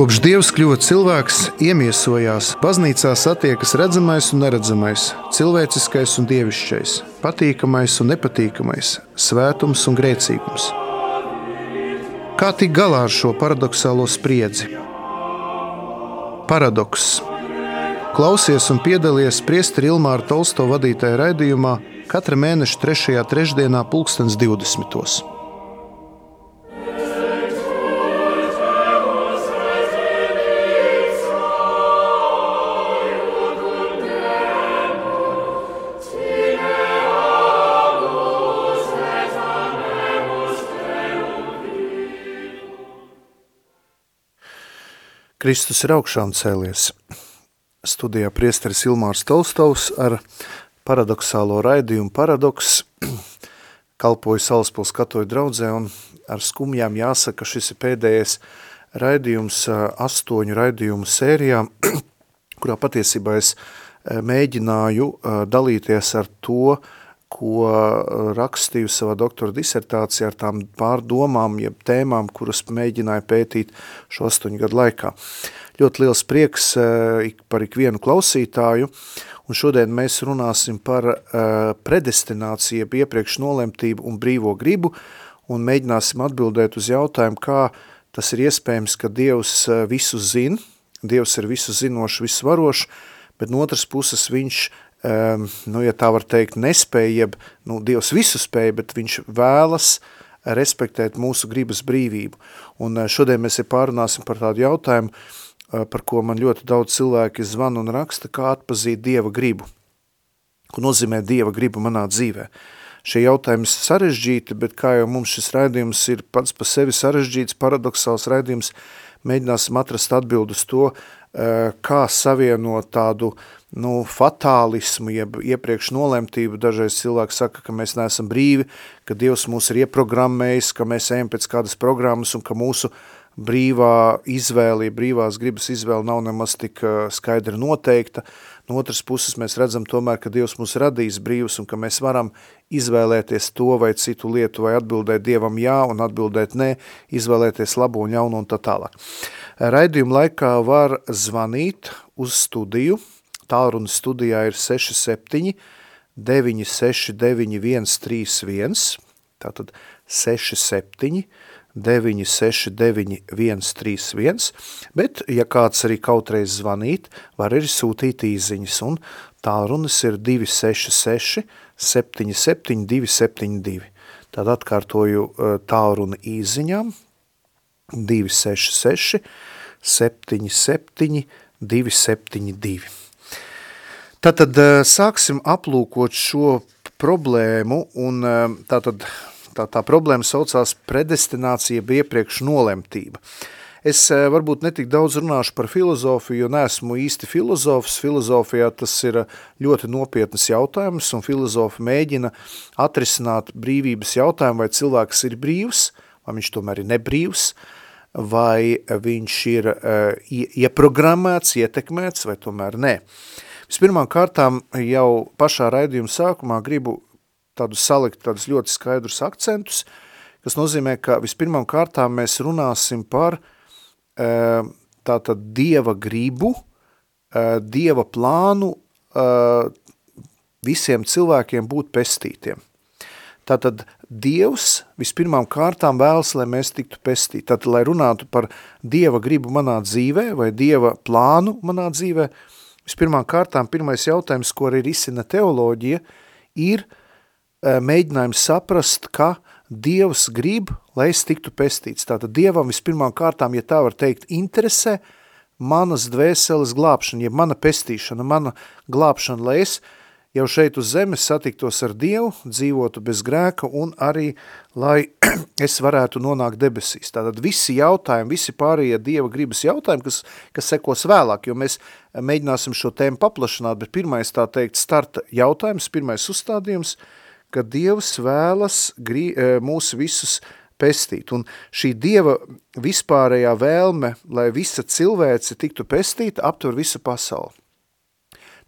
Kopš Dievs kļuva cilvēks, iemiesojās, baznīcā satiekas redzamais un neredzamais, cilvēciskais un dievišķais, patīkamais un nepatīkamais, svētums un grēcīgums. Kā tikt galā ar šo paradoxālo spriedzi? Paradoks. Klausies un piedalies Priesteri Ilmāra Tolsto vadītajā raidījumā katra mēneša 3. trešdienā, 2020. Kristus ir augšām cēlies. Studijā priesteris Ilmārs Tolstovs ar paradoxālo raidījumu paradoks kalpoju Salaspils katoļu draudzē un ar skumjām jāsaka, šis ir pēdējais raidījums astoņu raidījumu sērijā, kurā patiesībā es mēģināju dalīties ar to, ko rakstīju savā doktora disertācijā ar tām pārdomām, jeb tēmām, kuras mēģināju pētīt šo astoņu gadu laikā. Ļoti liels prieks par ikvienu klausītāju, un šodien mēs runāsim par predestināciju, jeb iepriekš nolemtību un brīvo gribu, un mēģināsim atbildēt uz jautājumu, kā tas ir iespējams, ka Dievs visu zin, Dievs ir visu zinošs, visvarošs, bet no otras puses viņš um, nu, ja tā var teikt, nespēja, jeb, nu, Dievs visu spēja, bet viņš vēlas respektēt mūsu gribas brīvību. Un uh, šodien mēs pārunāsim par tādu jautājumu, uh, par ko man ļoti daudz cilvēki zvan un raksta, kā atpazīt Dieva gribu. Ko nozīmē Dieva gribu manā dzīvē? Šie jautājumi ir sarežģīti, bet kā jau mums šis raidījums ir pats pa sevi sarežģīts, paradoxāls raidījums, mēģināsim atrast atbildus to, uh, kā savienot tādu nu, fatālismu, jeb iepriekš nolemtību. Dažreiz cilvēki saka, ka mēs neesam brīvi, ka Dievs mūs ir ieprogrammējis, ka mēs ejam pēc kādas programmas un ka mūsu brīvā izvēle, brīvās gribas izvēle nav nemaz tik uh, skaidri noteikta. No otras puses mēs redzam tomēr, ka Dievs mūs radījis brīvs un ka mēs varam izvēlēties to vai citu lietu vai atbildēt Dievam jā un atbildēt nē, izvēlēties labu un jaunu un tā tālāk. Raidījuma laikā var zvanīt uz studiju. Tālrunas studijā ir 67 969 131, tātad 67 969 131, bet, ja kāds arī kautreiz zvanīt, var arī sūtīt īziņas, un tālrunas ir 266 77 272. Tad atkārtoju tālruna īziņām 266 77 272. Tātad eh, sāksim aplūkot šo problēmu, un eh, tātad tā, tā problēma saucās predestinācija iepriekš nolemtība. Es eh, varbūt netik daudz runāšu par filozofiju, jo neesmu īsti filozofs. Filozofijā tas ir ļoti nopietnas jautājums, un filozofi mēģina atrisināt brīvības jautājumu, vai cilvēks ir brīvs, vai viņš tomēr ir nebrīvs, vai viņš ir uh, ieprogrammēts, ietekmēts, vai tomēr nē. Vispirmām kārtām jau pašā raidījuma sākumā gribu tādu salikt tādus ļoti skaidrus akcentus, kas nozīmē, ka vispirmām kārtām mēs runāsim par e, tātad Dieva gribu, e, Dieva plānu visiem cilvēkiem būt pestītiem. Tātad Dievs vispirmām kārtām vēlas, lai mēs tiktu pestīti. Tātad, lai runātu par Dieva gribu manā dzīvē vai Dieva plānu manā dzīvē, Vispirmām kārtām, pirmais jautājums, ko arī risina teoloģija, ir eh, mēģinājums saprast, ka Dievs grib, lai es tiktu pestīts. Tātad Dievam vispirmām kārtām, ja tā var teikt, interesē manas dvēseles glābšana, ja mana pestīšana, mana glābšana, lai es jau šeit uz zemes satiktos ar Dievu, dzīvotu bez grēka un arī, lai es varētu nonākt debesīs. Tātad visi jautājumi, visi pārējie Dieva gribas jautājumi, kas, kas sekos vēlāk, jo mēs mēģināsim šo tēmu paplašināt, bet pirmais tā teikt starta jautājums, pirmais uzstādījums, ka Dievs vēlas grī, e, mūs visus pestīt. Un šī Dieva vispārējā vēlme, lai visa cilvēce tiktu pestīta, aptver visu pasauli.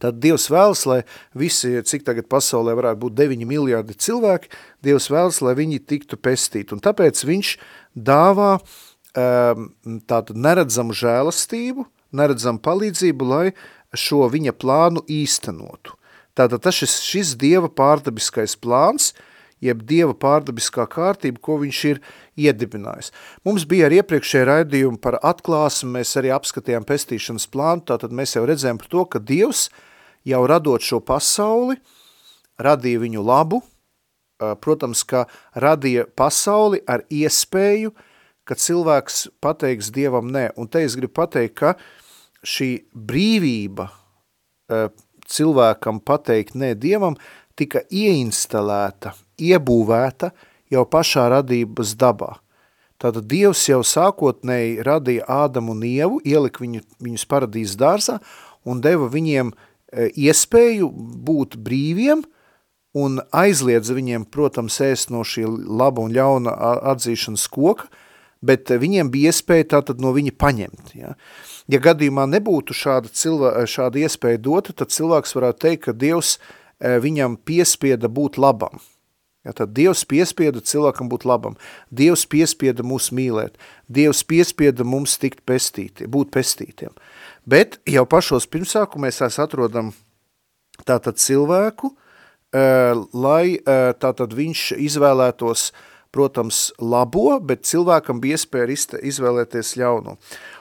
Tad Dievs vēlas, lai visi, cik tagad pasaulē varētu būt 9 miljārdi cilvēki, Dievs vēlas, lai viņi tiktu pestīti. Un tāpēc viņš dāvā tātad neredzamu žēlastību, neredzamu palīdzību, lai šo viņa plānu īstenotu. Tātad tas šis, šis Dieva pārdabiskais plāns, jeb Dieva pārdabiskā kārtība, ko viņš ir iedibinājis. Mums bija arī iepriekšēja raidījumi par atklāsmi, mēs arī apskatījām pestīšanas plānu, tātad mēs jau redzējām par to, ka Dievs jau radot šo pasauli, radīja viņu labu, protams, ka radīja pasauli ar iespēju, ka cilvēks pateiks Dievam nē. Un te es gribu pateikt, ka šī brīvība cilvēkam pateikt nē Dievam, tika ieinstalēta, iebūvēta jau pašā radības dabā. Tātad Dievs jau sākotnēji radīja Ādamu un Ievu, ielika viņu, viņus paradīzes dārzā un deva viņiem e, iespēju būt brīviem un aizliedz viņiem, protams, ēst no šī laba un ļauna atzīšanas koka, bet viņiem bija iespēja tātad no viņa paņemt. Ja? Ja gadījumā nebūtu šāda, cilvē, šāda iespēja dota, tad cilvēks varētu teikt, ka Dievs viņam piespieda būt labam. Ja, tad Dievs piespieda cilvēkam būt labam. Dievs piespieda mūs mīlēt. Dievs piespieda mums tikt pestīti, būt pestītiem. Bet jau pašos pirmsākumēs mēs atrodam tātad cilvēku, e, lai e, tātad viņš izvēlētos protams, labo, bet cilvēkam bija iespēja izvēlēties ļauno.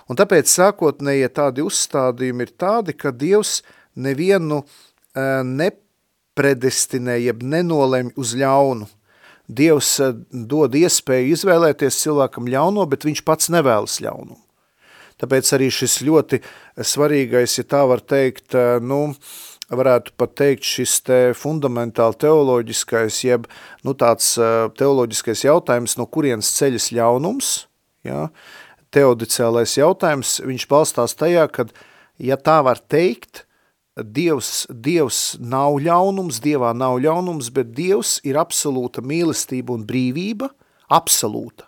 Un tāpēc sākotnējie tādi uzstādījumi ir tādi, ka Dievs nevienu uh, nepredestinē, jeb nenolēm uz ļaunu. Dievs dod iespēju izvēlēties cilvēkam ļauno, bet viņš pats nevēlas ļaunumu. Tāpēc arī šis ļoti svarīgais, ja tā var teikt, uh, nu, varētu pat teikt, šis te fundamentāli teoloģiskais, jeb nu, tāds teoloģiskais jautājums, no kurienes ceļas ļaunums, ja, teodicēlais jautājums, viņš balstās tajā, kad, ja tā var teikt, Dievs, Dievs nav ļaunums, Dievā nav ļaunums, bet Dievs ir absolūta mīlestība un brīvība, absolūta.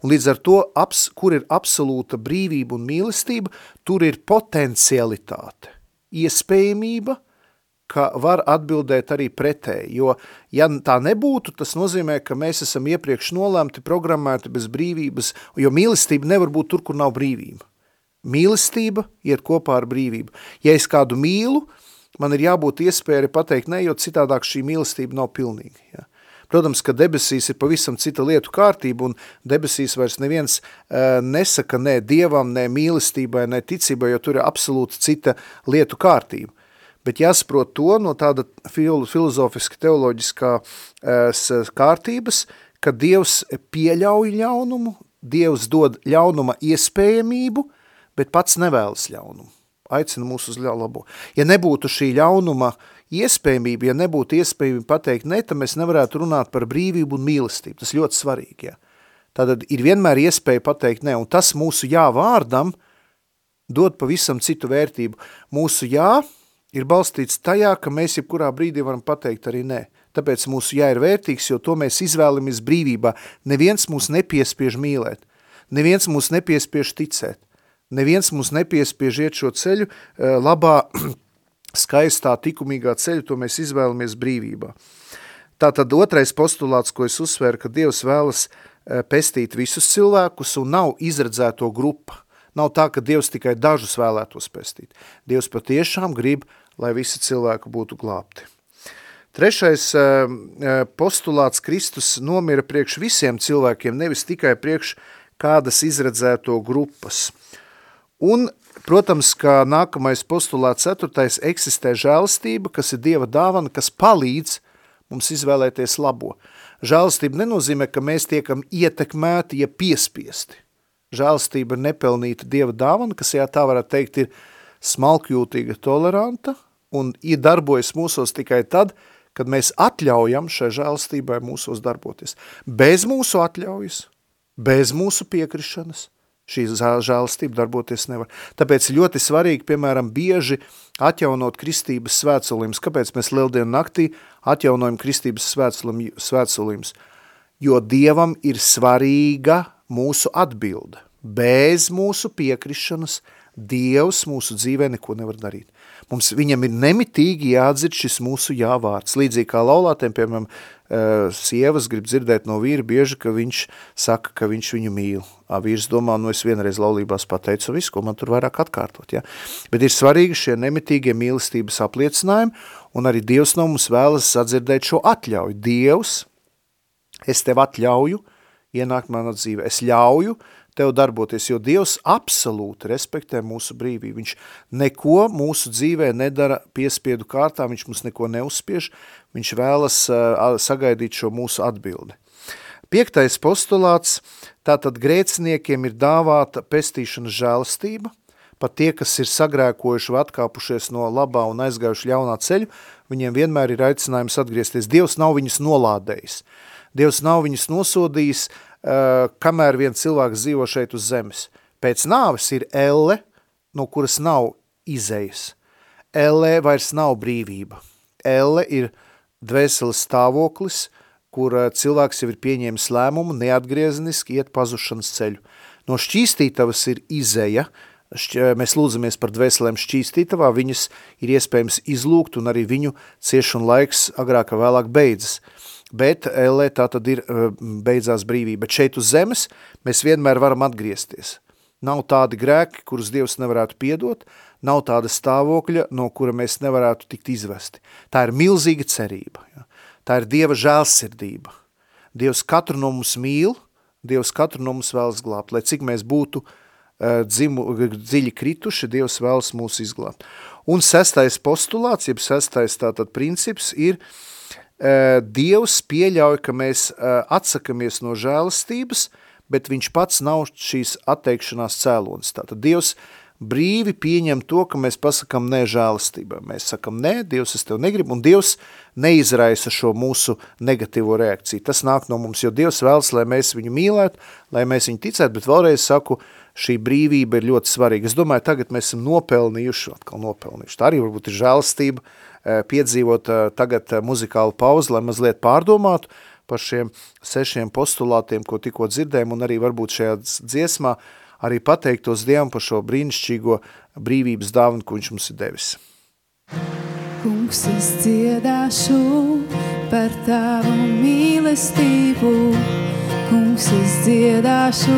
Līdz ar to, abs, kur ir absolūta brīvība un mīlestība, tur ir potencialitāte, iespējamība, ka var atbildēt arī pretēji, jo ja tā nebūtu, tas nozīmē, ka mēs esam iepriekš nolēmti, programmēti bez brīvības, jo mīlestība nevar būt tur, kur nav brīvība. Mīlestība iet kopā ar brīvību. Ja es kādu mīlu, man ir jābūt iespēja arī pateikt ne, jo citādāk šī mīlestība nav pilnīga. Ja. Protams, ka debesīs ir pavisam cita lietu kārtība, un debesīs vairs neviens uh, nesaka ne dievam, ne mīlestībai, ne ticībai, jo tur ir absolūti cita lietu kārtība bet jāsaprot to no tāda filozofiski teoloģiskā kārtības, ka Dievs pieļauj ļaunumu, Dievs dod ļaunuma iespējamību, bet pats nevēlas ļaunumu. Aicina mūs uz labo. Ja nebūtu šī ļaunuma iespējamība, ja nebūtu iespējamība pateikt ne, tad mēs nevarētu runāt par brīvību un mīlestību. Tas ļoti svarīgi, ja. Tātad ir vienmēr iespēja pateikt ne, un tas mūsu jā vārdam dod pavisam citu vērtību. Mūsu jā ir balstīts tajā, ka mēs jebkurā brīdī varam pateikt arī nē. Tāpēc mūsu jā ir vērtīgs, jo to mēs izvēlamies brīvībā. Neviens mūs nepiespiež mīlēt, neviens mūs nepiespiež ticēt, neviens mūs nepiespiež iet šo ceļu eh, labā, skaistā, tikumīgā ceļu, to mēs izvēlamies brīvībā. Tātad otrais postulāts, ko es uzsvēru, ka Dievs vēlas eh, pestīt visus cilvēkus un nav izredzēto grupa. Nav tā, ka Dievs tikai dažus vēlētos pestīt. Dievs patiešām grib lai visi cilvēki būtu glābti. Trešais eh, eh, postulāts Kristus nomira priekš visiem cilvēkiem, nevis tikai priekš kādas izredzēto grupas. Un, protams, kā nākamais postulāts ceturtais eksistē žēlastība, kas ir Dieva dāvana, kas palīdz mums izvēlēties labo. Žēlastība nenozīmē, ka mēs tiekam ietekmēti, ja piespiesti. Žēlastība ir nepelnīta Dieva dāvana, kas, jā, tā varētu teikt, ir smalkjūtīga, toleranta, un darbojas mūsos tikai tad, kad mēs atļaujam šai žēlstībai mūsos darboties. Bez mūsu atļaujas, bez mūsu piekrišanas, šī žēlstība darboties nevar. Tāpēc ļoti svarīgi, piemēram, bieži atjaunot kristības svētsolījumus. Kāpēc mēs lieldienu naktī atjaunojam kristības svētsolījumus? Jo Dievam ir svarīga mūsu atbilde. Bez mūsu piekrišanas Dievs mūsu dzīvē neko nevar darīt. Mums viņam ir nemitīgi jādzird šis mūsu jāvārds. Līdzīgi kā laulātiem, piemēram, sievas grib dzirdēt no vīra bieži, ka viņš saka, ka viņš viņu mīl. Vīrs domā, nu es vienreiz laulībās pateicu visu, ko man tur vairāk atkārtot. Ja? Bet ir svarīgi šie nemitīgie mīlestības apliecinājumi, un arī Dievs no mums vēlas sadzirdēt šo atļauju. Dievs, es tev atļauju ienākt manā dzīvē. Es ļauju tev darboties, jo Dievs absolūti respektē mūsu brīvību. Viņš neko mūsu dzīvē nedara piespiedu kārtā, viņš mums neko neuzspiež, viņš vēlas sagaidīt šo mūsu atbildi. Piektais postulāts, tātad grēciniekiem ir dāvāta pestīšanas žēlastība, pat tie, kas ir sagrēkojuši vai atkāpušies no labā un aizgājuši ļaunā ceļu, viņiem vienmēr ir aicinājums atgriezties. Dievs nav viņus nolādējis. Dievs nav viņus nosodījis, kamēr viens cilvēks dzīvo šeit uz zemes. Pēc nāves ir elle, no kuras nav izejas. Elle vairs nav brīvība. Elle ir dvēseles stāvoklis, kur cilvēks jau ir pieņēmis lēmumu neatgriezeniski iet pazušanas ceļu. No šķīstītavas ir izeja, šķ, mēs lūdzamies par dvēselēm šķīstītavā, viņas ir iespējams izlūgt un arī viņu ciešana laiks agrāk vēlāk beidzas bet ellē tā tad ir eh, beidzās brīvība. Bet šeit uz zemes mēs vienmēr varam atgriezties. Nav tādi grēki, kurus Dievs nevarētu piedot, nav tāda stāvokļa, no kura mēs nevarētu tikt izvesti. Tā ir milzīga cerība. Ja? Tā ir Dieva žēlsirdība. Dievs katru no mums mīl, Dievs katru no mums vēlas glābt, lai cik mēs būtu uh, dzimu, dziļi krituši, Dievs vēlas mūs izglābt. Un sestais postulāts, jeb sestais tātad princips ir uh, Dievs pieļauj, ka mēs eh, atsakamies no žēlastības, bet viņš pats nav šīs atteikšanās cēlonis. Tātad Dievs brīvi pieņem to, ka mēs pasakam nē žēlastībai. Mēs sakam nē, Dievs es tev negribu, un Dievs neizraisa šo mūsu negatīvo reakciju. Tas nāk no mums, jo Dievs vēlas, lai mēs viņu mīlētu, lai mēs viņu ticētu, bet vēlreiz saku, šī brīvība ir ļoti svarīga. Es domāju, tagad mēs esam nopelnījuši, atkal nopelnījuši. Tā arī varbūt ir žēlastība, Eh, piedzīvot eh, tagad eh, muzikālu pauzi, lai mazliet pārdomātu par šiem sešiem postulātiem, ko tikko dzirdējām, un arī varbūt šajā dziesmā arī pateiktos Dievam par šo brīnišķīgo brīvības dāvanu, ko viņš mums ir devis. Kungs, es dziedāšu par tavu mīlestību, Kungs, es dziedāšu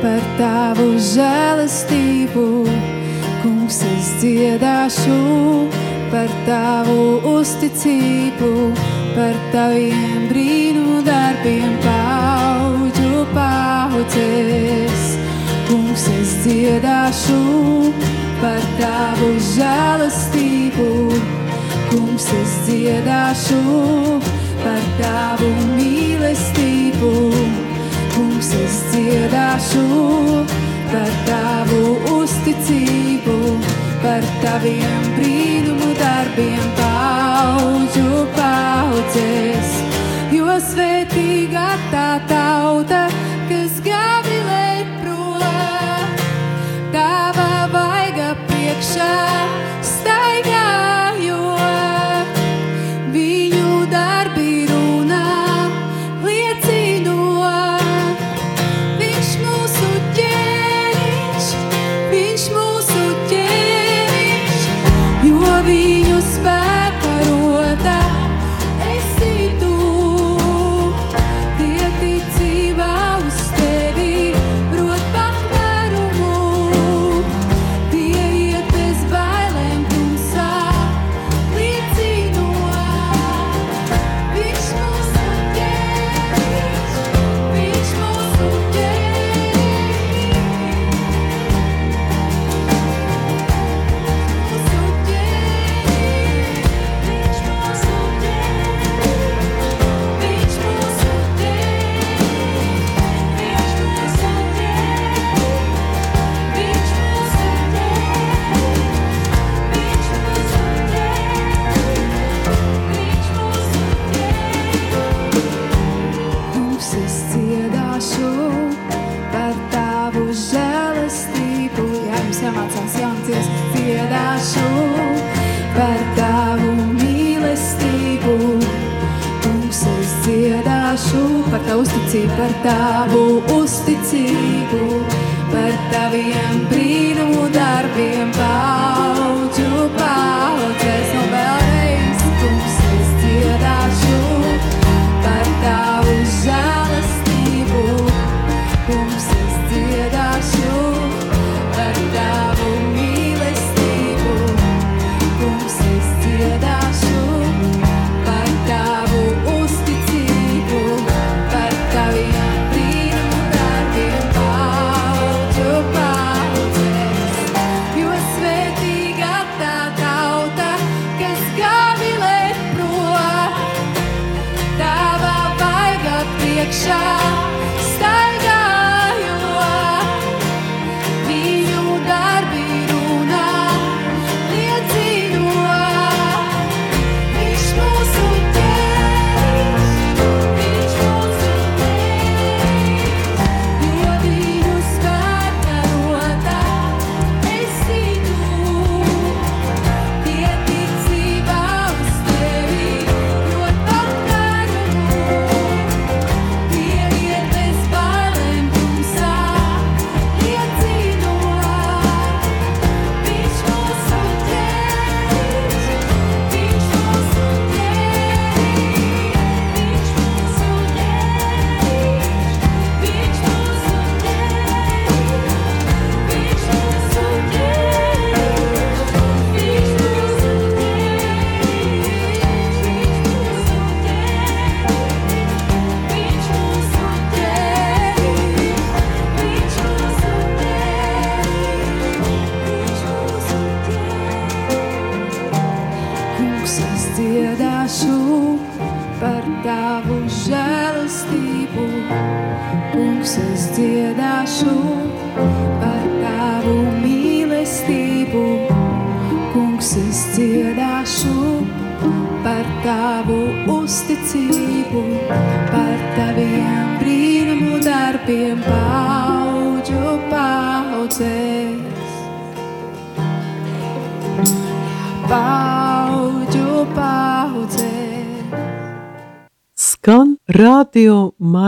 par tavu žēlastību, Kungs, es dziedāšu par tavu uzticību, par taviem brīnu darbiem paudžu paudzēs. Kungs, es dziedāšu par tavu žēlastību, Kungs, es dziedāšu par tavu mīlestību, Kungs, es dziedāšu par tavu uzticību par taviem brīnumu darbiem paudžu paudzēs. Jo svētīgā tā tauta,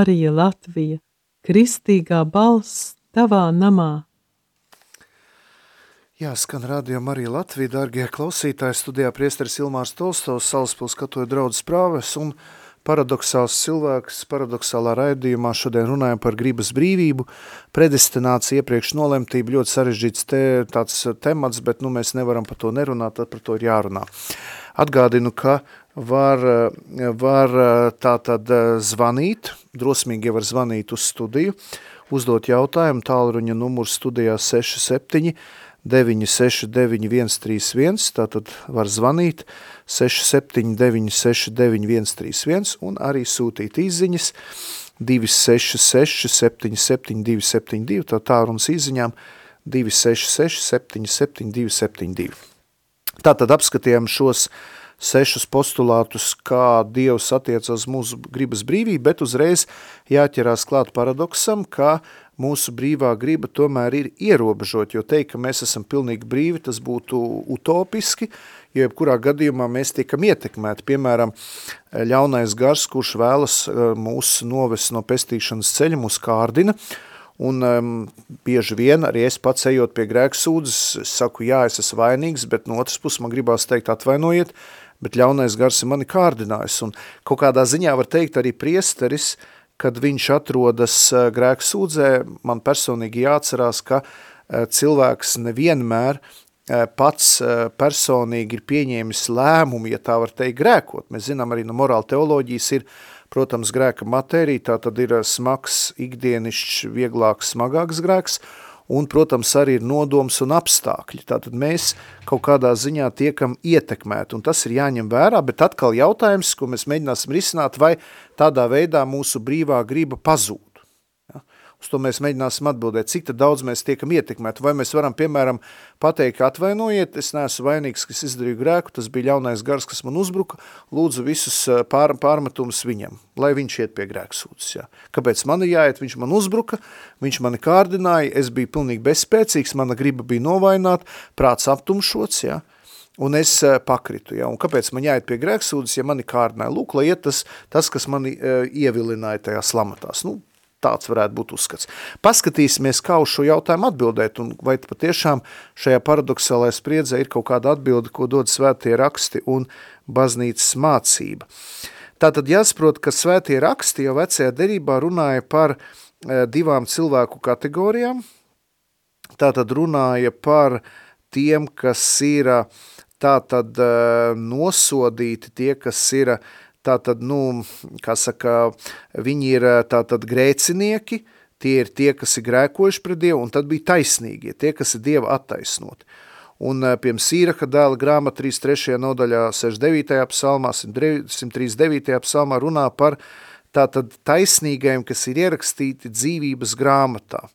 Marija Latvija - kristīgā balss tavā namā. Jā, skan Radio Marija Latvija, dārgie klausītāji, studijā priesteris Ilmārs Tolstovs, Salaspils katoja draudzes prāves un paradoxāls cilvēks, paradoxālā raidījumā šodien runājam par gribas brīvību, predestināciju, iepriekš nolemtību, ļoti sarežģīts te, tāds temats, bet nu mēs nevaram par to nerunāt, tad par to ir jārunā. Atgādinu, ka var, var tātad zvanīt, drosmīgi var zvanīt uz studiju, uzdot jautājumu, tālruņa numurs studijā 67 969 131, tātad var zvanīt 679 691 131 un arī sūtīt izziņas 266 77 272, tā tārunas izziņām 266 77 272. Tātad apskatījām šos uh, sešus postulātus, kā Dievs attiecas uz mūsu gribas brīvību, bet uzreiz jāķerās klāt paradoksam, ka mūsu brīvā griba tomēr ir ierobežot, jo teikt, ka mēs esam pilnīgi brīvi, tas būtu utopiski, jo jebkurā gadījumā mēs tiekam ietekmēti. Piemēram, ļaunais gars, kurš vēlas eh, mūs novest no pestīšanas ceļa, mūs kārdina, Un um, bieži vien arī es pats ejot pie grēksūdzes, es saku, jā, es esmu vainīgs, bet no otras puses man gribās teikt atvainojiet, bet ļaunais gars ir mani kārdinājis. Un kaut kādā ziņā var teikt arī priesteris, kad viņš atrodas eh, grēku sūdzē, man personīgi jāatcerās, ka eh, cilvēks nevienmēr eh, pats personīgi ir pieņēmis lēmumu, ja tā var teikt, grēkot. Mēs zinām arī no morāla teoloģijas ir, protams, grēka matērija, tā tad ir smags, ikdienišķs, vieglāks, smagāks grēks, un, protams, arī ir nodoms un apstākļi. Tātad mēs kaut kādā ziņā tiekam ietekmēti, un tas ir jāņem vērā, bet atkal jautājums, ko mēs mēģināsim risināt, vai tādā veidā mūsu brīvā griba pazūd. Uz to mēs mēģināsim atbildēt, cik daudz mēs tiekam ietekmēti. Vai mēs varam, piemēram, pateikt, atvainojiet, es neesmu vainīgs, kas izdarīju grēku, tas bija ļaunais gars, kas man uzbruka, lūdzu visus pār, pārmetumus viņam, lai viņš iet pie grēksūdzes. Jā. Kāpēc man ir jāiet? Viņš man uzbruka, viņš mani kārdināja, es biju pilnīgi bezspēcīgs, mana griba bija novaināt, prāts aptumšots, jā. Un es pakritu, ja? un kāpēc man jāiet pie grēksūdzes, ja mani kārdināja? Lūk, lai iet tas, tas kas mani uh, ievilināja tajā slamatās. Nu, Tāds varētu būt uzskats. Paskatīsimies, kā uz šo jautājumu atbildēt, un vai patiešām šajā paradoxālajā spriedzē ir kaut kāda atbilde, ko dod svētie raksti un baznīcas mācība. Tātad jāsaprot, ka svētie raksti jau vecajā derībā runāja par e, divām cilvēku kategorijām. Tātad runāja par tiem, kas ir tātad e, nosodīti, tie, kas ir tātad, nu, kā saka, viņi ir tātad grēcinieki, tie ir tie, kas ir grēkojuši pret Dievu, un tad bija taisnīgie, tie, kas ir Dieva attaisnoti. Un, piemēram, Sīraka dēla grāmata 33. nodaļā 69. psalmā, 139. psalmā runā par tātad taisnīgajiem, kas ir ierakstīti dzīvības grāmatā,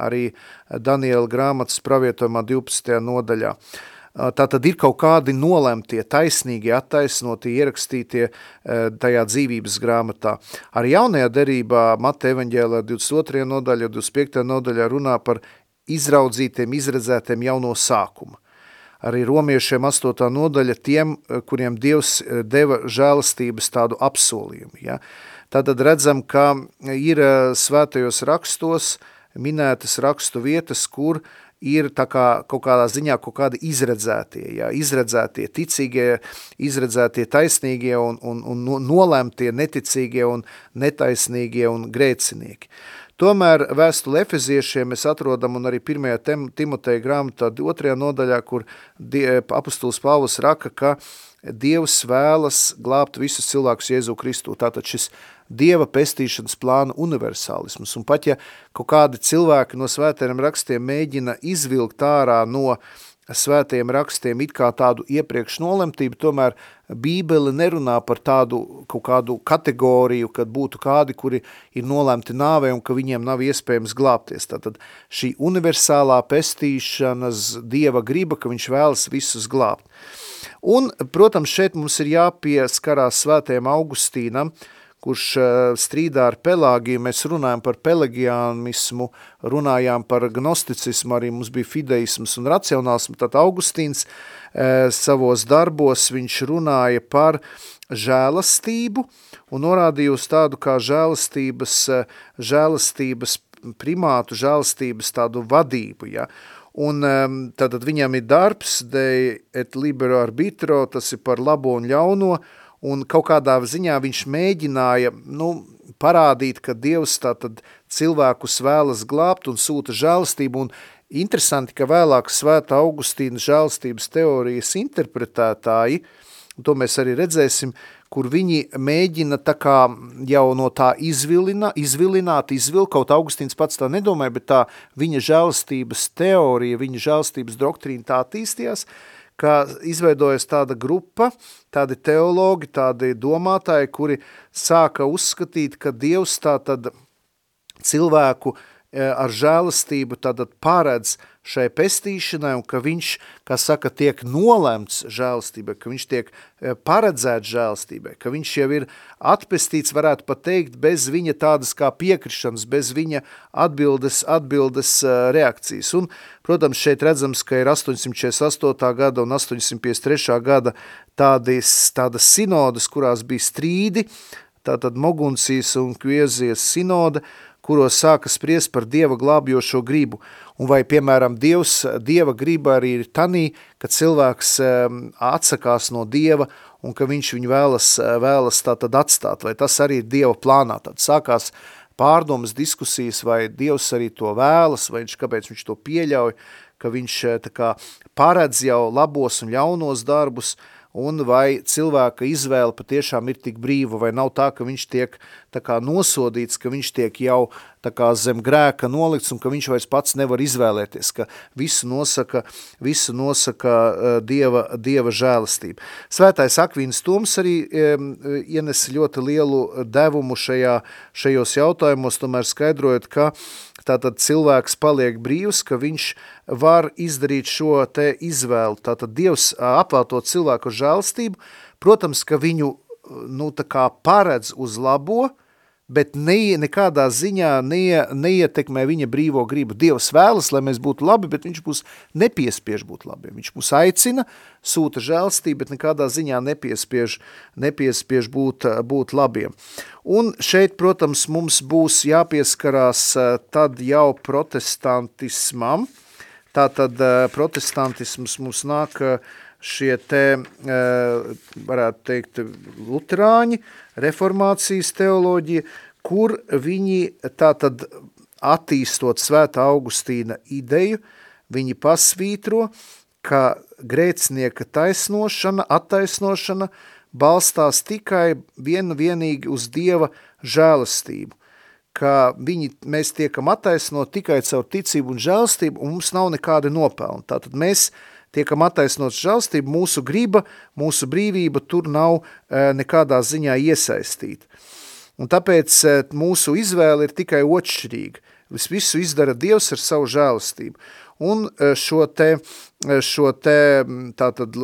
arī Daniela grāmatas pravietojumā 12. nodaļā. Tā tad ir kaut kādi nolemtie, taisnīgi attaisnotie, ierakstītie tajā dzīvības grāmatā. Arī jaunajā derībā Mata evaņģēlā 22. nodaļa, 25. nodaļā runā par izraudzītiem, izredzētiem jau no sākuma. Arī romiešiem 8. nodaļa tiem, kuriem Dievs deva žēlastības tādu apsolījumu. Ja? Tātad redzam, ka ir svētajos rakstos minētas rakstu vietas, kur uh, ir kā kaut kādā ziņā kaut kādi izredzētie, jā, izredzētie ticīgie, izredzētie taisnīgie un, un, un nolemtie neticīgie un netaisnīgie un grēcinieki. Tomēr vēstuli efeziešiem mēs atrodam un arī 1. Timoteja grāmatā 2. nodaļā, kur apustulis Pāvus raka, ka Dievs vēlas glābt visus cilvēkus Jēzu Kristu. Tātad šis Dieva pestīšanas plāna universālisms. Un pat ja kaut kādi cilvēki no svētajiem rakstiem mēģina izvilkt ārā no svētajiem rakstiem it kā tādu iepriekš nolemtību, tomēr Bībele nerunā par tādu kaut kādu kategoriju, kad būtu kādi, kuri ir nolemti nāvē un ka viņiem nav iespējams glābties. Tātad šī universālā pestīšanas Dieva griba, ka viņš vēlas visus glābt. Un, protams, šeit mums ir jāpieskarās svētajam Augustīnam, uh, kurš eh, strīdā ar Pelāgiju, mēs runājam par pelagiānismu, runājām par gnosticismu, arī mums bija fideisms un racionālismu, tad Augustīns e, savos darbos viņš runāja par žēlastību un norādīja uz tādu kā žēlastības, eh, žēlastības primātu, žēlastības tādu vadību, ja, Un tātad viņam ir darbs, de et libero arbitro, tas ir par labo un ļauno, un kaut kādā ziņā viņš mēģināja nu, parādīt, ka Dievs tātad cilvēkus vēlas glābt un sūta žēlastību, un interesanti, ka vēlāk svēta Augustīna žēlastības teorijas interpretētāji, to mēs arī redzēsim, kur viņi mēģina tā kā jau no tā izvilina, izvilināt, izvilkt, kaut Augustīns pats tā nedomāja, bet tā viņa žēlastības teorija, viņa žēlastības doktrīna tā attīstījās, ka izveidojas tāda grupa, tādi teologi, tādi domātāji, kuri sāka uzskatīt, ka Dievs tā tad cilvēku E, ar žēlastību tātad paredz šai pestīšanai un ka viņš, kā saka, tiek nolemts žēlastībai, ka viņš tiek e, paredzēts žēlastībai, ka viņš jau ir atpestīts, varētu pat teikt, bez viņa tādas kā piekrišanas, bez viņa atbildes, atbildes e, reakcijas. Un, protams, šeit redzams, ka ir 848. gada un 853. gada tādas, tādas sinodas, kurās bija strīdi, tātad Mogunsijas un Kviezijas sinoda, kuros sāka spriest par Dieva glābjošo gribu. Un vai, piemēram, Dievs, Dieva griba arī ir tanī, ka cilvēks atsakās no Dieva un ka viņš viņu vēlas, vēlas tātad atstāt, vai tas arī ir Dieva plānā. Tad sākās pārdomas diskusijas, vai Dievs arī to vēlas, vai viņš, kāpēc viņš to pieļauj, ka viņš tā kā paredz jau labos un ļaunos darbus, un vai cilvēka izvēle patiešām ir tik brīva, vai nav tā, ka viņš tiek tā kā nosodīts, ka viņš tiek jau tā zem grēka nolikts un ka viņš vairs pats nevar izvēlēties, ka visu nosaka, visu nosaka uh, dieva, dieva žēlastība. Svētais Akvīns Toms arī ienes ļoti lielu devumu šajā, šajos jautājumos, tomēr skaidrojot, ka tātad cilvēks paliek brīvs, ka viņš var izdarīt šo te izvēlu. Tātad Dievs apvēlto cilvēku žēlstību, protams, ka viņu nu, tā kā paredz uz labo, bet ne, nekādā ziņā ne, neietekmē viņa brīvo gribu. Dievs vēlas, lai mēs būtu labi, bet viņš būs nepiespiež būt labiem. Viņš mūs aicina, sūta žēlstību, bet nekādā ziņā nepiespiež, nepiespiež būt, būt labiem. Un šeit, protams, mums būs jāpieskarās tad jau protestantismam, Tātad eh, protestantisms mums nāk eh, šie te, eh, varētu teikt, luterāņi, reformācijas teoloģija, kur viņi tātad attīstot svētā Augustīna ideju, viņi pasvītro, ka grēcinieka taisnošana, attaisnošana balstās tikai vien vienīgi uz Dieva žēlastību ka viņi, mēs tiekam attaisnot tikai caur ticību un žēlstību, un mums nav nekāda nopelna. Tātad mēs tiekam attaisnot žēlstību, mūsu griba, mūsu brīvība tur nav e, nekādā ziņā iesaistīta. Un tāpēc mūsu izvēle ir tikai otršķirīga. Visu izdara Dievs ar savu žēlastību. Un šo te, šo te tātad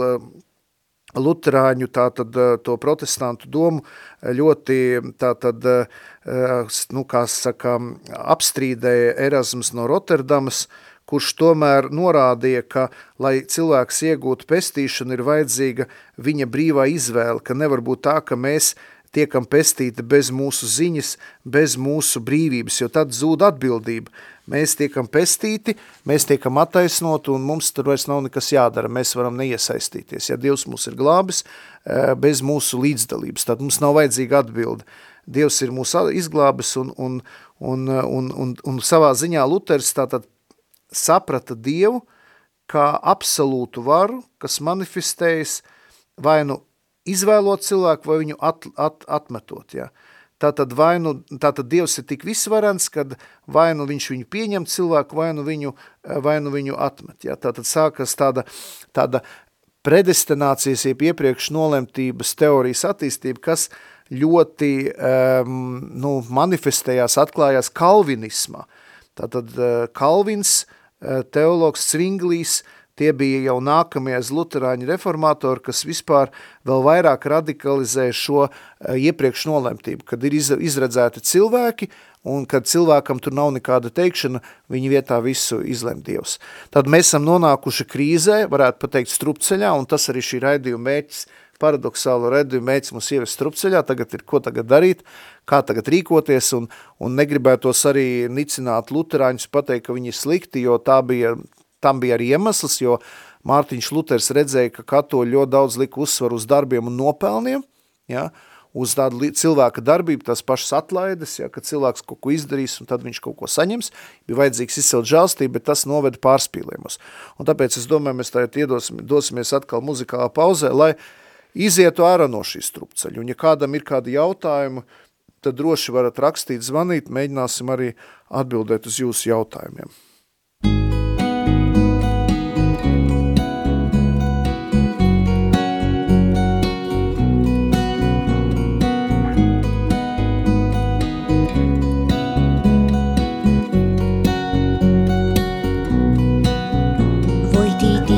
luterāņu, tātad to protestantu domu ļoti tātad, nu, kā saka, apstrīdēja Erasmus no Rotterdamas, kurš tomēr norādīja, ka, lai cilvēks iegūtu pestīšanu, ir vajadzīga viņa brīvā izvēle, ka nevar būt tā, ka mēs tiekam pestīti bez mūsu ziņas, bez mūsu brīvības, jo tad zūd atbildība. Mēs tiekam pestīti, mēs tiekam attaisnoti un mums tur vairs nav nekas jādara, mēs varam neiesaistīties. Ja Dievs mūs ir glābis eh, bez mūsu līdzdalības, tad mums nav vajadzīga atbilde. Dievs ir mūs izglābis un, un, un, un, un, un savā ziņā Luters tātad saprata Dievu kā absolūtu varu, kas manifestējas vai nu izvēlot cilvēku vai viņu at, at, atmetot. Ja. Tātad, vai nu, tātad Dievs ir tik visvarens, kad vai nu viņš viņu pieņem cilvēku, vai nu viņu, vai nu viņu atmet. Ja. Tātad sākas tāda, tāda predestinācijas, jeb iepriekš nolemtības teorijas attīstība, kas ļoti um, nu, manifestējās, atklājās kalvinismā. Tātad uh, Kalvins, uh, teologs Cvinglīs, Tie bija jau nākamie luterāņu reformatori, kas vispār vēl vairāk radikalizē šo eh, iepriekš nolemtību, kad ir izredzēti cilvēki un kad cilvēkam tur nav nekāda teikšana, viņa vietā visu izlem Dievs. Tad mēs esam nonākuši krīzē, varētu pateikt strupceļā, un tas arī šī raidījuma mērķis, paradoxālo raidījumu mērķis mums ievest strupceļā, tagad ir ko tagad darīt, kā tagad rīkoties, un, un negribētos arī nicināt luterāņus, pateikt, ka viņi ir slikti, jo tā bija tam bija arī iemesls, jo Mārtiņš Luters redzēja, ka katoļi ļoti daudz lika uzsvaru uz darbiem un nopelniem, ja, uz tādu cilvēka darbību, tās pašas atlaides, ja, ka cilvēks kaut ko izdarīs un tad viņš kaut ko saņems, bija vajadzīgs izcelt žālstību, bet tas noveda pārspīliemus. Un tāpēc es domāju, mēs tagad iedosim, dosimies atkal muzikālā pauzē, lai izietu ārā no šīs strupceļa. Un ja kādam ir kādi jautājumi, tad droši varat rakstīt, zvanīt, mēģināsim arī atbildēt uz jūsu jautājumiem.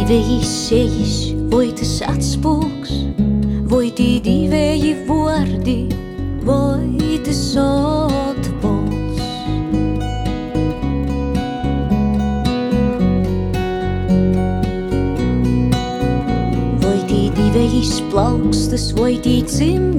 Divējis sejas, vai свой дійцим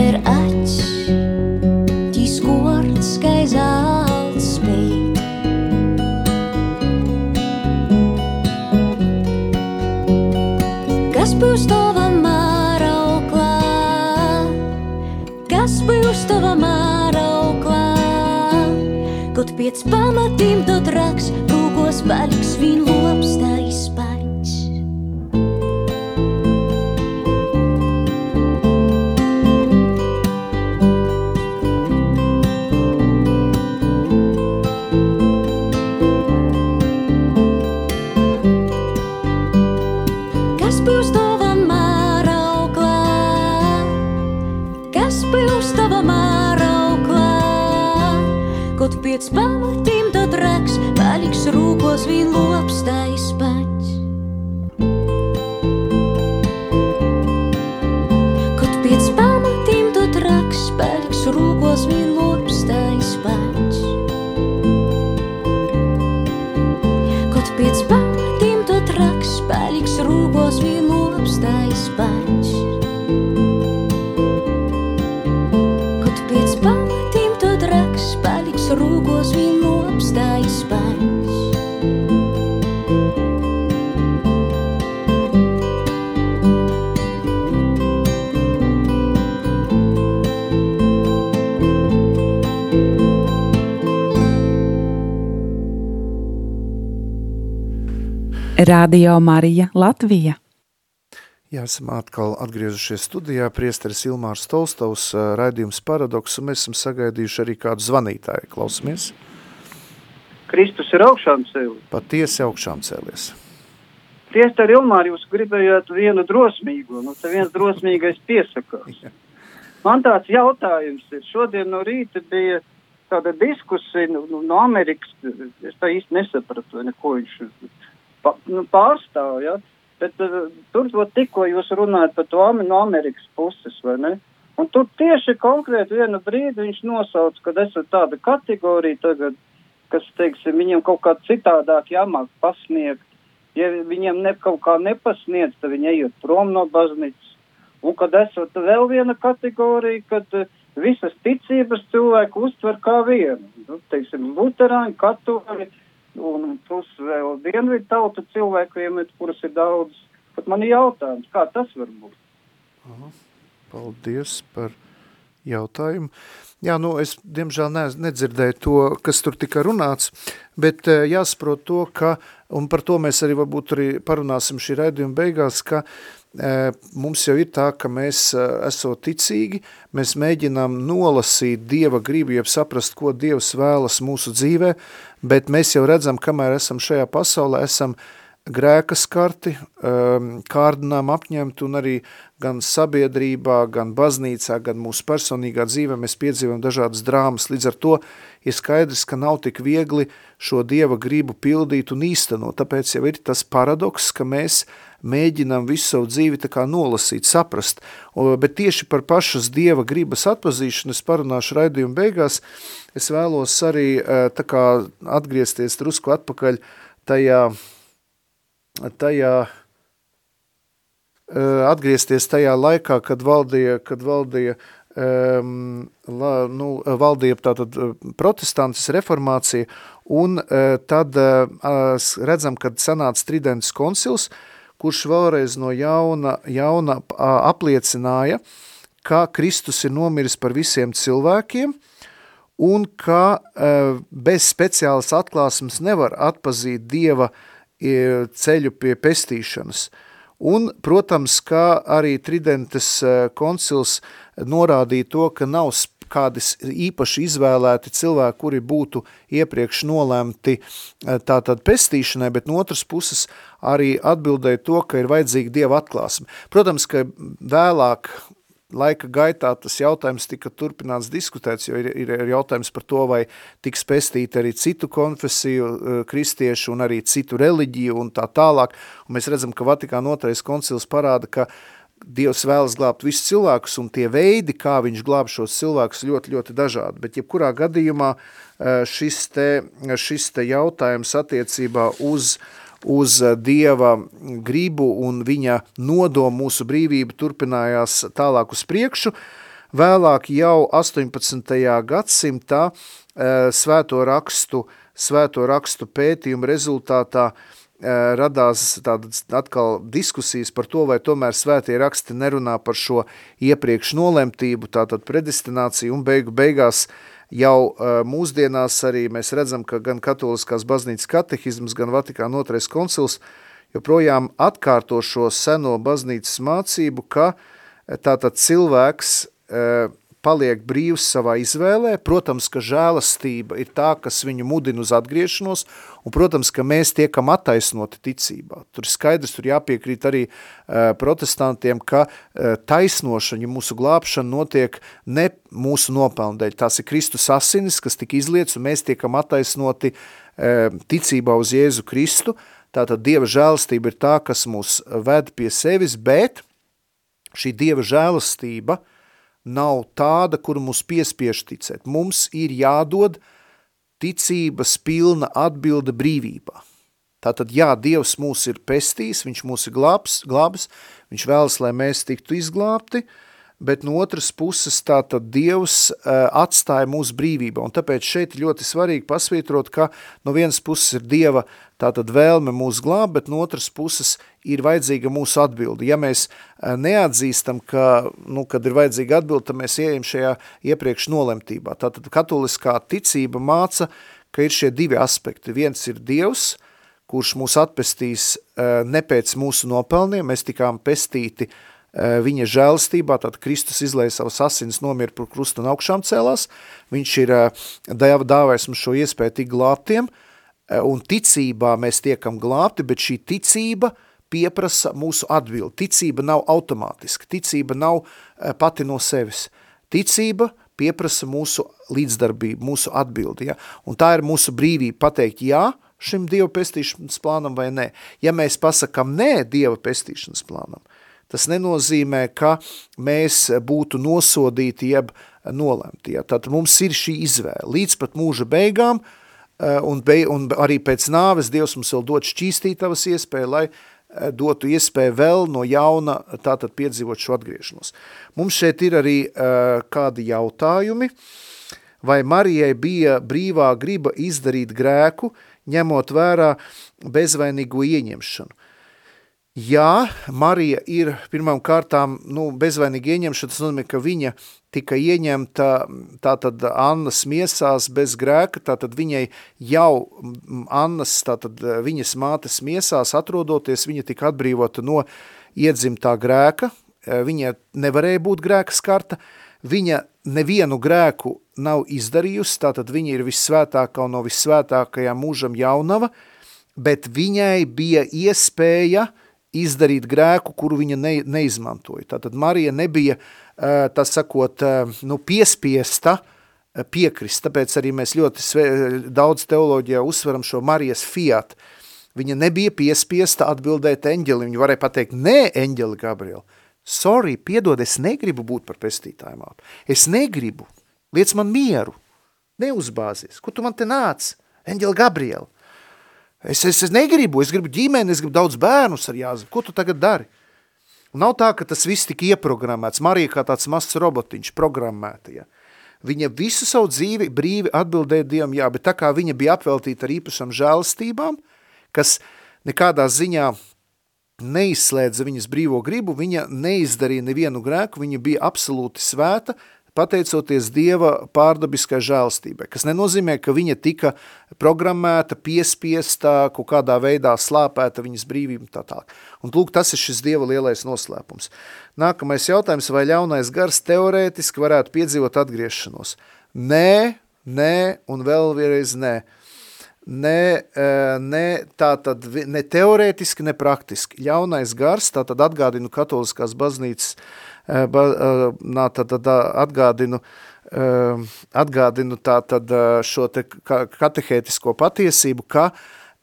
paver acis, tīs korts, kā zelts spēt. Kas būs tava mārauklā? Kas būs tava mārauklā? Kaut pēc pamatiem tu traks, rūkos paliks vien lopstais rūkos vien lopstais Radio Marija Latvija. Jā, esam atkal atgriezušies studijā. Priesteris Ilmārs Tolstovs, ā, raidījums Paradoks, un mēs esam sagaidījuši arī kādu zvanītāju. Klausamies, Kristus ir augšām cēlis. patiesi augšām cēlies. Priesteri Ilmār, jūs gribējāt vienu drosmīgu, nu te viens drosmīgais piesakās. Man tāds jautājums ir, šodien no rīta bija tāda diskusija nu, nu, no Amerikas, es tā īsti nesapratu, vai neko viņš pārstāv, ja? bet uh, tur tikko jūs runājat par to no Amerikas puses, vai ne? Un tur tieši konkrēti vienu brīdi viņš nosauc, ka esat tāda kategorija tagad, kas, teiksim, viņiem kaut kā citādāk jāmāk pasniegt. Ja viņiem ne, kaut kā nepasniedz, tad viņi ejot prom no baznīcas. Un kad esat vēl viena kategorija, kad uh, visas ticības cilvēku uztver kā vienu. Nu, teiksim, luterāņi, katoļi un plus vēl dienvidu tautu cilvēkiem, kuras ir daudz. Pat man ir jautājums, kā tas var būt? Paldies par jautājumu. Jā, nu es diemžēl ne, nedzirdēju to, kas tur tika runāts, bet eh, jāsaprot to, ka, un par to mēs arī varbūt arī parunāsim šī raidījuma beigās, ka e, mums jau ir tā, ka mēs esot ticīgi, mēs mēģinām nolasīt Dieva gribu, jeb saprast, ko Dievs vēlas mūsu dzīvē, bet mēs jau redzam, kamēr esam šajā pasaulē, esam grēka skarti, um, kārdinām apņemt un arī gan sabiedrībā, gan baznīcā, gan mūsu personīgā dzīvē mēs piedzīvam dažādas drāmas. Līdz ar to ir skaidrs, ka nav tik viegli šo Dieva gribu pildīt un īstenot. Tāpēc jau ir tas paradoks, ka mēs mēģinām visu savu dzīvi tā kā nolasīt, saprast. Bet tieši par pašas Dieva gribas atpazīšanu es parunāšu raidījumu beigās. Es vēlos arī eh, tā kā atgriezties drusku atpakaļ tajā tajā uh, atgriezties tajā laikā, kad valdīja, kad valdīja um, la, nu, valdīja tātad uh, protestantis reformācija, un uh, tad uh, redzam, kad sanāca Tridents konsils, kurš vēlreiz no jauna, jauna apliecināja, ka Kristus ir nomiris par visiem cilvēkiem, un ka uh, bez speciālas atklāsmes nevar atpazīt Dieva uh, ceļu pie pestīšanas. Un, protams, kā arī Tridentes koncils norādīja to, ka nav kādi īpaši izvēlēti cilvēki, kuri būtu iepriekš nolēmti tātad pestīšanai, bet no otras puses arī atbildēja to, ka ir vajadzīga Dieva atklāsme. Protams, ka vēlāk laika gaitā tas jautājums tika turpināts diskutēts, jo ir, ir jautājums par to, vai tiks pestīti arī citu konfesiju eh, kristiešu un arī citu reliģiju un tā tālāk. Un mēs redzam, ka Vatikāna otrais koncils parāda, ka Dievs vēlas glābt visus cilvēkus, un tie veidi, kā viņš glāb šos cilvēkus, ļoti, ļoti dažādi. Bet jebkurā gadījumā eh, šis te, šis te jautājums attiecībā uz uh, uz eh, Dieva gribu un viņa nodomu mūsu brīvību turpinājās tālāk uz priekšu. Vēlāk jau 18. gadsimtā eh, svēto rakstu, svēto rakstu pētījumu rezultātā eh, radās tādas atkal diskusijas par to, vai tomēr svētie raksti nerunā par šo iepriekš nolemtību, tātad predestināciju un beigu beigās Jau mūsdienās arī mēs redzam, ka gan katoliskās baznīcas katehizms, gan Vatikāna otrais koncils joprojām atkārto šo seno baznīcas mācību, ka tātad cilvēks paliek brīvs savā izvēlē, protams, ka žēlastība ir tā, kas viņu mudina uz atgriešanos, un, protams, ka mēs tiekam attaisnoti ticībā. Tur skaidrs, tur jāpiekrīt arī uh, protestantiem, ka uh, taisnošana, mūsu glābšana notiek ne mūsu nopelndēļ, tās ir Kristus asinis, kas tika izlietas, un mēs tiekam attaisnoti uh, ticībā uz Jēzu Kristu, tātad Dieva žēlastība ir tā, kas mūs ved pie sevis, bet šī Dieva žēlastība – nav tāda, kuru mums piespiež ticēt. Mums ir jādod ticības pilna atbilde brīvībā. Tātad, jā, Dievs mūs ir pestījis, viņš mūs ir glābs, glābs, viņš vēlas, lai mēs tiktu izglābti, bet no otras puses tātad Dievs uh, atstāja mūsu brīvībā, un tāpēc šeit ļoti svarīgi pasvītrot, ka no vienas puses ir Dieva tātad vēlme mūs glābt, bet no otras puses ir vajadzīga mūsu atbildi. Ja mēs uh, neatzīstam, ka, nu, kad ir vajadzīga atbildi, tad mēs ieejam šajā iepriekš nolemtībā. Tātad katoliskā ticība māca, ka ir šie divi aspekti. Viens ir Dievs, kurš mūs atpestīs uh, ne pēc mūsu nopelniem, mēs tikām pestīti Eh, viņa žēlstībā, tad Kristus izlēja savas asins, nomira par krustu un augšām cēlās, viņš ir eh, dāvājis mums šo iespēju tik glābtiem, eh, un ticībā mēs tiekam glābti, bet šī ticība pieprasa mūsu atbildi. Ticība nav automātiska, ticība nav pati no sevis. Ticība pieprasa mūsu līdzdarbību, mūsu atbildi, ja? un tā ir mūsu brīvība pateikt jā šim Dieva pestīšanas plānam vai nē. Ja mēs pasakam nē Dieva pestīšanas plānam, tas nenozīmē, ka mēs būtu nosodīti jeb nolemti. Ja? Tad mums ir šī izvēle līdz pat mūža beigām, eh, un, be, un arī pēc nāves Dievs mums vēl dod šķīstītavas iespēju, lai eh, dotu iespēju vēl no jauna tātad piedzīvot šo atgriešanos. Mums šeit ir arī uh, kādi jautājumi, vai Marijai bija brīvā griba izdarīt grēku, ņemot vērā bezvainīgo ieņemšanu. Jā, Marija ir pirmām kārtām nu, bezvainīgi ieņemšana, tas nozīmē, ka viņa tika ieņemta tātad Annas miesās bez grēka, tātad viņai jau Annas, tātad viņas mātes miesās atrodoties, viņa tika atbrīvota no iedzimtā grēka, viņa nevarēja būt grēka skarta, viņa nevienu grēku nav izdarījusi, tātad viņa ir vissvētākā un no vissvētākajām mūžam jaunava, bet viņai bija iespēja uh, izdarīt grēku, kuru viņa ne, neizmantoja. Tātad Marija nebija, tā sakot, nu, piespiesta piekrist, tāpēc arī mēs ļoti sve, daudz teoloģijā uzsveram šo Marijas fiat. Viņa nebija piespiesta atbildēt eņģeli, viņa varēja pateikt, nē, eņģeli Gabriela, sorry, piedod, es negribu būt par pestītāju mātu, es negribu, liec man mieru, neuzbāzies, kur tu man te nāc, eņģeli Gabriela, Es, es, es negribu, es gribu ģimeni, es gribu daudz bērnus ar Jāzepu. Ko tu tagad dari? Un nav tā, ka tas viss tika ieprogrammēts. Marija kā tāds mazs robotiņš programmēta, ja. Viņa visu savu dzīvi brīvi atbildēja Dievam, jā, bet tā kā viņa bija apveltīta ar īpašam žēlstībām, kas nekādā ziņā neizslēdza viņas brīvo gribu, viņa neizdarīja nevienu grēku, viņa bija absolūti svēta, pateicoties Dieva pārdabiskai žēlstībai, kas nenozīmē, ka viņa tika programmēta, piespiesta, kaut kādā veidā slāpēta viņas brīvība tā tālāk. Un lūk, tas ir šis Dieva lielais noslēpums. Nākamais jautājums, vai ļaunais gars teorētiski varētu piedzīvot atgriešanos? Nē, nē un vēl vienreiz nē. Ne, e, ne, tad, ne teorētiski, ne praktiski. Ļaunais gars, tā tad atgādinu katoliskās baznīcas uh, Eh, eh, nā, tad, tad atgādinu, atgādinu tā tad šo te katehētisko patiesību, ka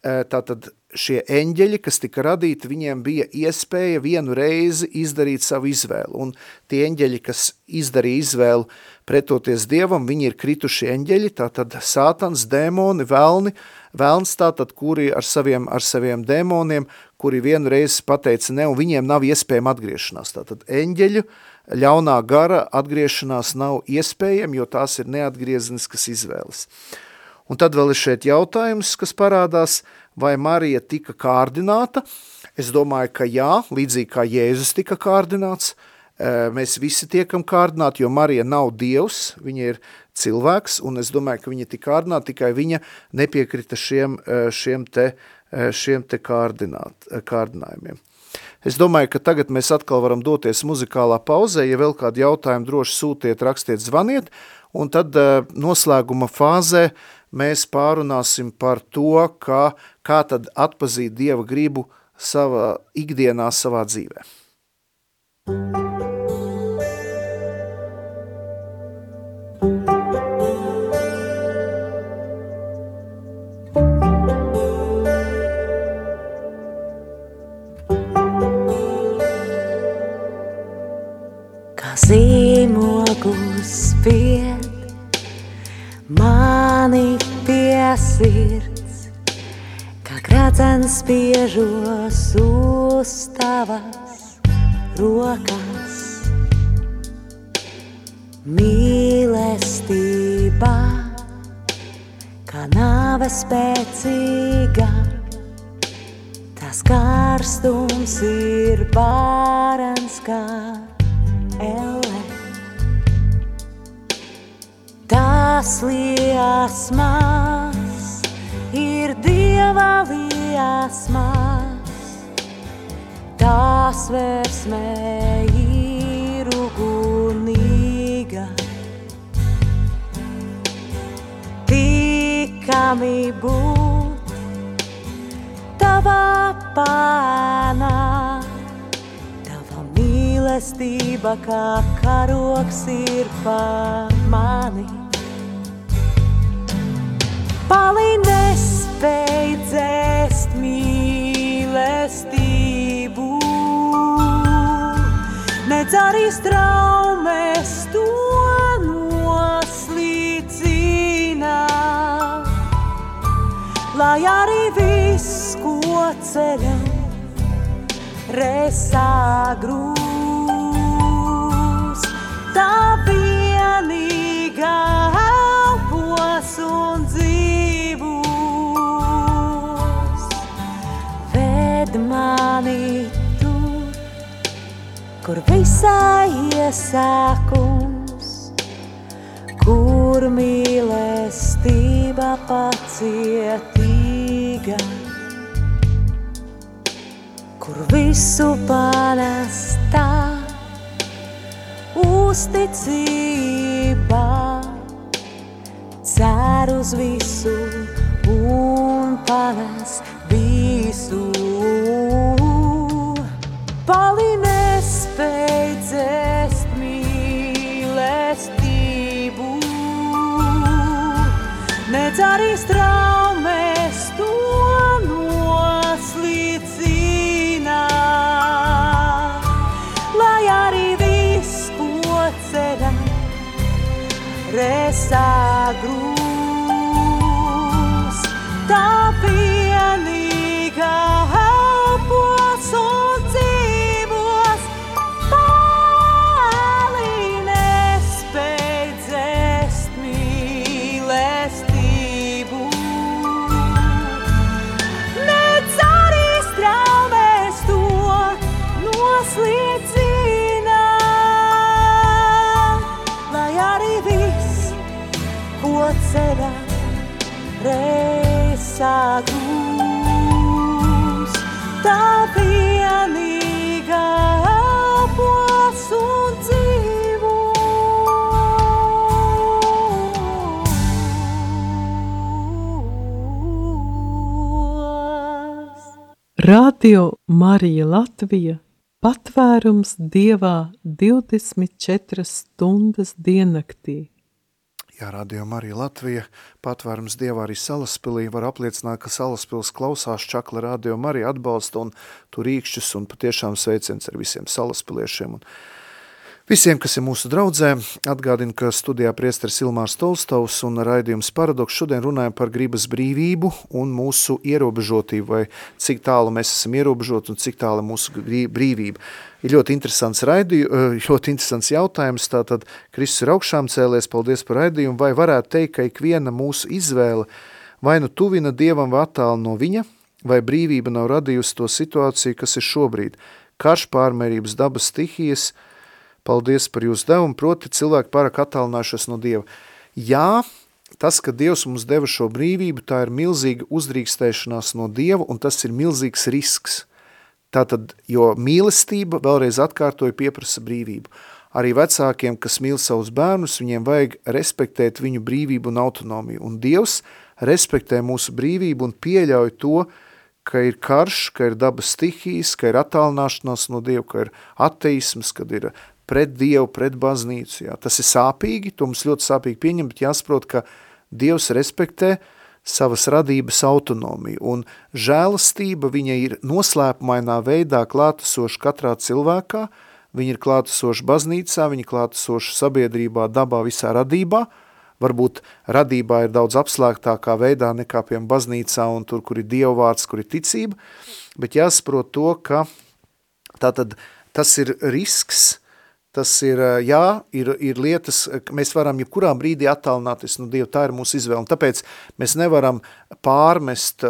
tā tad šie eņģeļi, kas tika radīti, viņiem bija iespēja vienu reizi izdarīt savu izvēlu. Un tie eņģeļi, kas izdarīja izvēlu pretoties Dievam, viņi ir krituši eņģeļi, tātad sātans, dēmoni, velni, velns tātad, kuri ar saviem, ar saviem dēmoniem kuri vienreiz pateica ne, un viņiem nav iespējama atgriešanās. Tātad eņģeļu ļaunā gara atgriešanās nav iespējama, jo tās ir neatgriezeniskas izvēles. Un tad vēl ir šeit jautājums, kas parādās, vai Marija tika kārdināta. Es domāju, ka jā, līdzīgi kā Jēzus tika kārdināts, mēs visi tiekam kārdināti, jo Marija nav Dievs, viņa ir cilvēks, un es domāju, ka viņa tika kārdināta, tikai viņa nepiekrita šiem, šiem te uh, Eh, šiem te kārdinājumiem. Es domāju, ka tagad mēs atkal varam doties muzikālā pauzē, ja vēl kādi jautājumi droši sūtiet, rakstiet, zvaniet, un tad uh, noslēguma fāzē mēs pārunāsim par to, kā, kā tad atpazīt Dieva gribu savā ikdienā, savā dzīvē. zīmogus tās versmē ir ugunīga. Tikami būt tavā pānā, mīlestība kā karoks ir pa mani. Pali nespēj dzēst mīlestību, nedz arī straumes to noslīcina. Lai arī viss, ko ceļam, resā grūs, tā vienīgā elpos un dzīvos. Ved tur, kur visā iesākums, kur mīlestība pacietīga kur visu panestā uzticībā cer uz visu un panes Radio Marija Latvija patvērums Dievā 24 stundas diennaktī. Jā, rādījumā arī Latvija, patvērums Dievā arī Salaspilī, var apliecināt, ka Salaspils klausās čakla rādījumā arī atbalsta un tur rīkšķus un patiešām sveiciens ar visiem Salaspiliešiem. Un Visiem, kas ir mūsu draudzē, atgādinu, ka studijā priesteris Ilmārs Tolstovs un raidījums Paradoks šodien runājam par gribas brīvību un mūsu ierobežotību, vai cik tālu mēs esam ierobežoti un cik tālu mūsu brīvība. Ir ļoti interesants, raidīju, ļoti interesants jautājums, tātad Kristus ir augšām cēlies, paldies par raidījumu, vai varētu teikt, ka ikviena mūsu izvēle vai nu tuvina Dievam vai attālu no viņa, vai brīvība nav radījusi to situāciju, kas ir šobrīd. Karš pārmērības dabas stihijas, Paldies par jūsu devumu, proti cilvēki pārāk attālinājušies no Dieva. Jā, tas, ka Dievs mums deva šo brīvību, tā ir milzīga uzdrīkstēšanās no Dieva, un tas ir milzīgs risks. Tātad, jo mīlestība, vēlreiz atkārtoju, pieprasa brīvību. Arī vecākiem, kas mīl savus bērnus, viņiem vajag respektēt viņu brīvību un autonomiju. Un Dievs respektē mūsu brīvību un pieļauj to, ka ir karš, ka ir dabas stihijas, ka ir attālināšanās no Dieva, ka ir ateisms, kad ir pret Dievu, pret baznīcu. Jā. Tas ir sāpīgi, to mums ļoti sāpīgi pieņem, bet jāsaprot, ka Dievs respektē savas radības autonomiju, un žēlastība viņa ir noslēpumainā veidā klātesoša katrā cilvēkā, viņa ir klātesoša baznīcā, viņa klātesoša sabiedrībā, dabā, visā radībā, varbūt radībā ir daudz apslēgtākā veidā nekā pie baznīcā un tur, kur ir dievvārds, kur ir ticība, bet jāsaprot to, ka tātad tas ir risks, Tas ir, jā, ir, ir lietas, mēs varam jebkurā brīdī attālināties no Dieva, tā ir mūsu izvēle. Un tāpēc mēs nevaram pārmest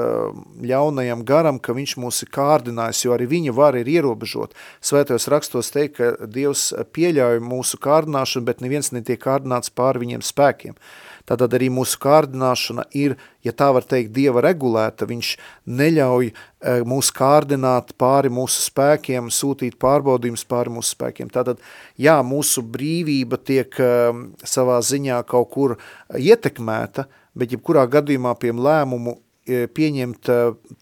ļaunajam garam, ka viņš mūs ir kārdinājis, jo arī viņa var ir ierobežot. Svētajos rakstos teikt, ka Dievs pieļauj mūsu kārdināšanu, bet neviens netiek kārdināts pār viņiem spēkiem. Tātad arī mūsu kārdināšana ir, ja tā var teikt, Dieva regulēta, viņš neļauj e, mūs kārdināt pāri mūsu spēkiem, sūtīt pārbaudījumus pāri mūsu spēkiem. Tātad, jā, mūsu brīvība tiek e, savā ziņā kaut kur ietekmēta, bet jebkurā gadījumā pie lēmumu e, pieņemt,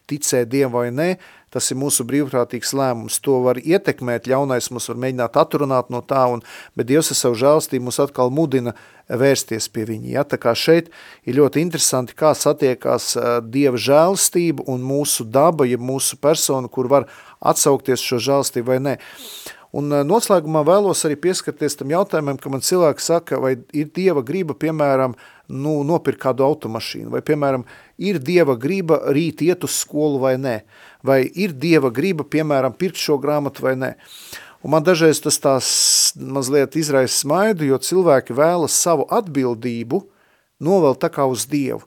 ticēt Dievam vai nē, tas ir mūsu brīvprātīgs lēmums. To var ietekmēt, ļaunais mums var mēģināt atrunāt no tā, un, bet Dievs ar savu žēlstību mūs atkal mudina vērsties pie viņa. Ja? Tā kā šeit ir ļoti interesanti, kā satiekās Dieva žēlstība un mūsu daba, ja mūsu persona, kur var atsaukties šo žēlstību vai nē. Un noslēgumā vēlos arī pieskarties tam jautājumam, ka man cilvēki saka, vai ir Dieva griba, piemēram, nu, nopirkt kādu automašīnu, vai, piemēram, ir Dieva griba rīt iet uz skolu vai nē vai ir Dieva griba, piemēram, pirkt šo grāmatu vai nē. Un man dažreiz tas tās mazliet izraisa smaidu, jo cilvēki vēlas savu atbildību novēl tā kā uz Dievu.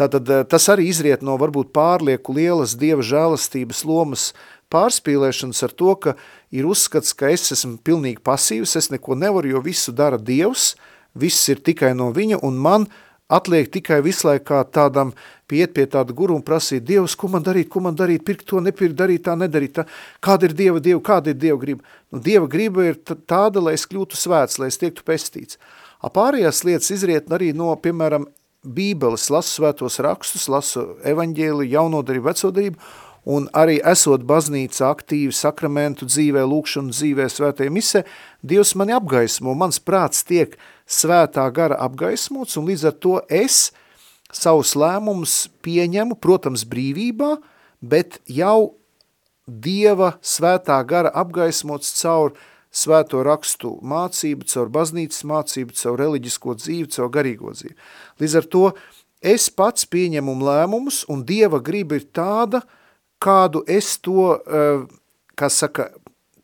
Tātad eh, tas arī izriet no varbūt pārlieku lielas Dieva žēlastības lomas pārspīlēšanas ar to, ka ir uzskats, ka es esmu pilnīgi pasīvs, es neko nevaru, jo visu dara Dievs, viss ir tikai no viņa, un man atliek tikai visu laiku kā tādam piet pie tāda guru un prasīt, Dievs, ko man darīt, ko man darīt, pirkt to, nepirkt, darīt tā, nedarīt tā, kāda ir Dieva, Dieva, kāda ir Dieva griba? Nu, Dieva griba ir tāda, lai es kļūtu svēts, lai es tiektu pestīts. A pārējās lietas izriet arī no, piemēram, Bībeles, lasu svētos rakstus, lasu evaņģēli, jaunodarību, vecodarību, un arī esot baznīca aktīvi sakramentu dzīvē, lūkšanu dzīvē, svētajā mise, Dievs mani apgaismo, mans prāts tiek svētā gara apgaismots, un līdz ar to es savus lēmumus pieņemu, protams, brīvībā, bet jau Dieva svētā gara apgaismots caur svēto rakstu mācību, caur baznīcas mācību, caur reliģisko dzīvi, caur garīgo dzīvi. Līdz ar to es pats pieņemu lēmumus, un Dieva griba ir tāda, kādu es to, eh, kā saka,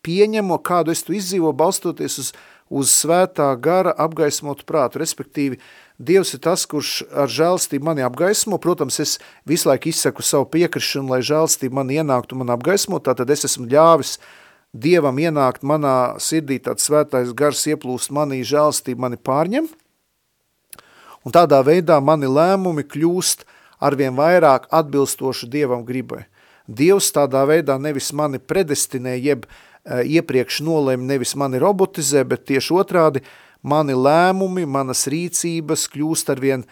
pieņemu, kādu es to izdzīvo, balstoties uz, uz svētā gara apgaismotu prātu, respektīvi, Dievs ir tas, kurš ar žēlstību mani apgaismo. Protams, es visu laiku izsaku savu piekrišanu, lai žēlstība mani ienāktu man apgaismo, tātad es esmu ļāvis Dievam ienākt manā sirdī, tāds svētais gars ieplūst manī, žēlstība mani pārņem. Un tādā veidā mani lēmumi kļūst arvien vairāk atbilstoši Dievam gribai. Dievs tādā veidā nevis mani predestinē, jeb iepriekš nolēma, nevis mani robotizē, bet tieši otrādi – mani lēmumi, manas rīcības kļūst arvien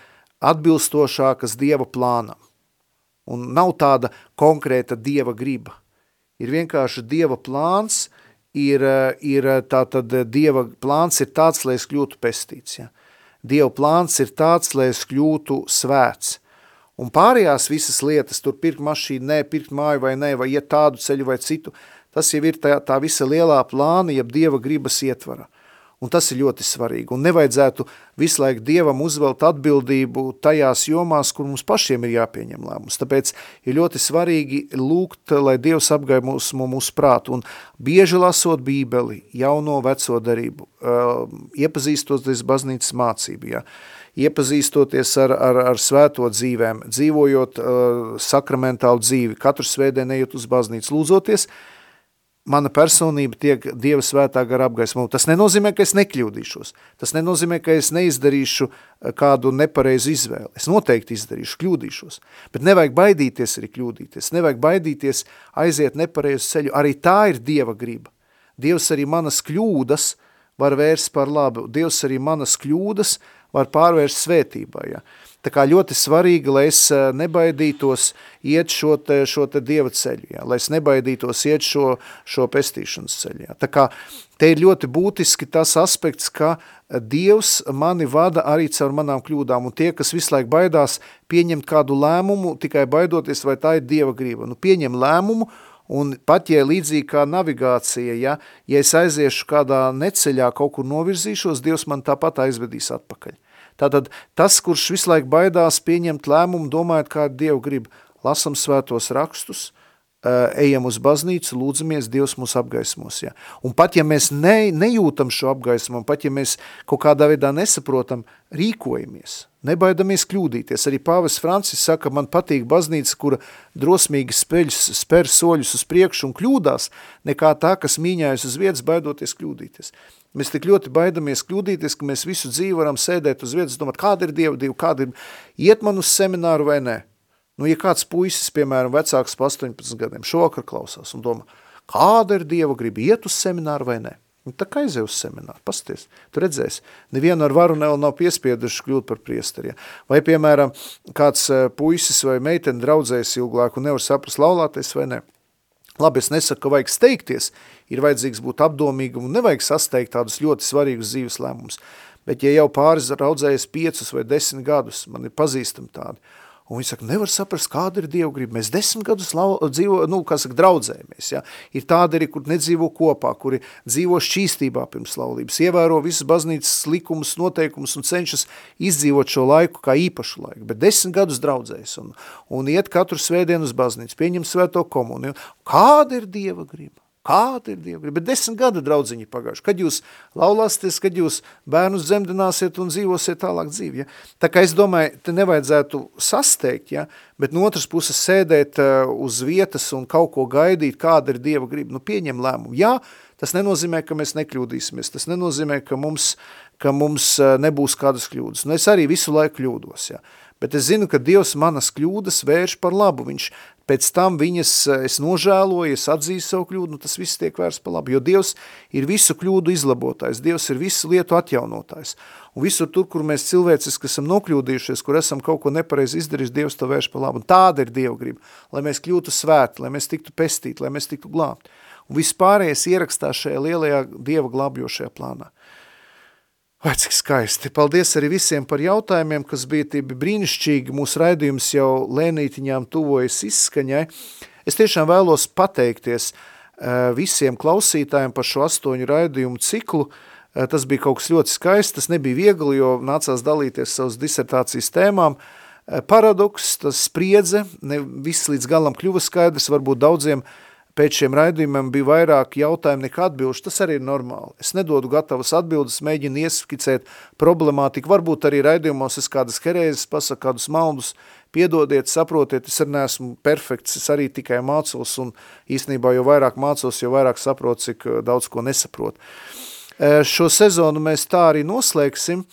atbilstošākas Dieva plānam. Un nav tāda konkrēta Dieva griba. Ir vienkārši Dieva plāns, ir, ir tātad Dieva plāns ir tāds, lai es kļūtu pestīts. Ja? Dieva plāns ir tāds, lai es kļūtu svēts. Un pārējās visas lietas, tur pirkt mašīnu, nē, pirkt māju vai nē, vai iet tādu ceļu vai citu, tas jau ir tā, tā visa lielā plāna, jeb Dieva gribas ietvara. Un tas ir ļoti svarīgi. Un nevajadzētu visu laiku Dievam uzvelt atbildību tajās jomās, kur mums pašiem ir jāpieņem lēmums. Tāpēc ir ļoti svarīgi lūgt, lai Dievs apgai mūsu, mūsu prātu. Un bieži lasot bībeli, jauno veco darību, iepazīstoties baznīcas mācību, ja, iepazīstoties ar, ar, ar svēto dzīvēm, dzīvojot uh, sakramentālu dzīvi, katru svētdienu ejot uz baznīcu, lūdzoties, mana personība tiek Dieva svētā gara apgaismot. Tas nenozīmē, ka es nekļūdīšos. Tas nenozīmē, ka es neizdarīšu eh, kādu nepareizu izvēli. Es noteikti izdarīšu, kļūdīšos. Bet nevajag baidīties arī kļūdīties. Nevajag baidīties aiziet nepareizu ceļu. Arī tā ir Dieva griba. Dievs arī manas kļūdas var vērst par labu. Dievs arī manas kļūdas var pārvērst svētībā. Ja? Tā kā ļoti svarīgi, lai es eh, nebaidītos iet šo te, šo te dieva ceļu, ja? lai es nebaidītos iet šo, šo pestīšanas ceļu. Ja? Tā kā te ir ļoti būtiski tas aspekts, ka Dievs mani vada arī caur manām kļūdām, un tie, kas visu laiku baidās pieņemt kādu lēmumu, tikai baidoties, vai tā ir Dieva grība. Nu, pieņem lēmumu, un pat, ja līdzīgi kā navigācija, ja, ja es aiziešu kādā neceļā, kaut kur novirzīšos, Dievs man tāpat aizvedīs atpakaļ. Tātad tas, kurš visu laiku baidās pieņemt lēmumu, domājot, kā Dievu grib, lasam svētos rakstus, ejam uz baznīcu, lūdzamies, Dievs mūs apgaismos. Ja. Un pat ja mēs ne, nejūtam šo apgaismu, pat ja mēs kaut kādā veidā nesaprotam, rīkojamies, nebaidamies kļūdīties. Arī pāvis Francis saka, man patīk baznīca, kura drosmīgi speļus, spēr soļus uz priekšu un kļūdās, nekā tā, kas mīņājas uz vietas, baidoties kļūdīties. Mēs tik ļoti baidamies kļūdīties, ka mēs visu dzīvi varam sēdēt uz vietas, domāt, kāda ir Dieva Dieva, kāda ir, iet man uz semināru vai nē. Nu, ja kāds puisis, piemēram, vecāks pa 18 gadiem, šovakar klausās un domā, kāda ir Dieva griba, iet uz semināru vai nē. Nu, tā kā aizēj uz semināru, pasties, tu redzēsi, nevienu ar varu vēl nav piespieduši kļūt par priesteri. Ja? Vai, piemēram, kāds eh, puisis vai meitene draudzējas ilgāk un nevar saprast laulāties vai ne. Labi, es nesaku, ka vajag steigties, ir vajadzīgs būt apdomīgam un nevajag sasteigt tādus ļoti svarīgus dzīves lēmumus. Bet ja jau pāris raudzējies piecus vai desmit gadus, man ir pazīstami tādi, Un viņi saka, nevar saprast, kāda ir Dieva griba. Mēs desmit gadus lau, dzīvo, nu, kā saka, draudzējamies. Ja? Ir tādi arī, kur nedzīvo kopā, kuri dzīvo šķīstībā pirms laulības, ievēro visas baznīcas likumus, noteikumus un cenšas izdzīvot šo laiku kā īpašu laiku. Bet desmit gadus draudzējas un, un iet katru svētdienu uz baznīcu, pieņem svēto komuniju. Kāda ir Dieva griba? Kāda ir Dieva griba? Bet desmit gadu draudziņi pagājuši. Kad jūs laulāsieties, kad jūs bērnus dzemdināsiet un dzīvosiet tālāk dzīvi. Ja? Tā kā es domāju, te nevajadzētu sasteigt, ja? bet no otras puses sēdēt uh, uz vietas un kaut ko gaidīt, kāda ir Dieva griba. Nu, pieņem lēmumu. Jā, tas nenozīmē, ka mēs nekļūdīsimies. Tas nenozīmē, ka mums, ka mums uh, nebūs kādas kļūdas. Nu, es arī visu laiku kļūdos. Ja? Bet es zinu, ka Dievs manas kļūdas vērš par labu. Viņš pēc tam viņas eh, es nožēloju, es atzīstu savu kļūdu, nu tas viss tiek vērsts pa labu, jo Dievs ir visu kļūdu izlabotājs, Dievs ir visu lietu atjaunotājs. Un visur tur, kur mēs cilvēciski esam nokļūdījušies, kur esam kaut ko nepareizi izdarījuši, Dievs to vērš pa labu. Un tāda ir Dieva griba, lai mēs kļūtu svēti, lai mēs tiktu pestīti, lai mēs tiktu glābti. Un viss pārējais ierakstās šajā lielajā Dieva glābjošajā plānā. Vai cik skaisti. Paldies arī visiem par jautājumiem, kas bija tie brīnišķīgi. Mūsu raidījums jau lēnītiņām tuvojas izskaņai. Es tiešām vēlos pateikties uh, visiem klausītājiem par šo astoņu raidījumu ciklu. Uh, tas bija kaut kas ļoti skaists, tas nebija viegli, jo nācās dalīties savas disertācijas tēmām. Uh, paradoks, tas spriedze, ne viss līdz galam kļuva skaidrs, varbūt daudziem uh, pēc šiem raidījumiem bija vairāk jautājumu nekā atbilžu, tas arī ir normāli. Es nedodu gatavas atbildes, mēģinu ieskicēt problemātiku, varbūt arī raidījumos es kādas herēzes pasaku, kādus maldus, piedodiet, saprotiet, es arī neesmu perfekts, es arī tikai mācos un īstenībā jau vairāk mācos, jo vairāk saprotu, cik eh, daudz ko nesaprot. Eh, šo sezonu mēs tā arī noslēgsim,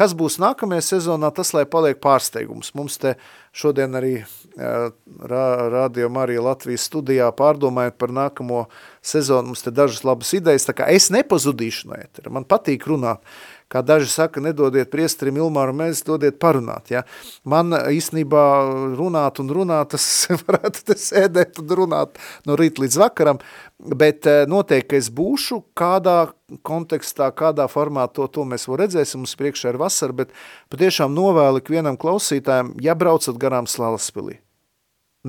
Kas būs nākamajā sezonā, tas lai paliek pārsteigums. Mums te šodien arī Radio Marija Latvijas studijā pārdomājot par nākamo sezonu, mums te dažas labas idejas, tā kā es nepazudīšu no etera, man patīk runāt, kā daži saka, nedodiet priesterim Ilmāru mēs, dodiet parunāt, ja. Man īstenībā runāt un runāt, tas varētu te sēdēt un runāt no rīta līdz vakaram, bet noteikti, ka es būšu kādā kontekstā, kādā formā to, to mēs vēl redzēsim, mums priekšā ir vasara, bet patiešām novēlu ikvienam klausītājiem, ja braucat garām Slalaspilī,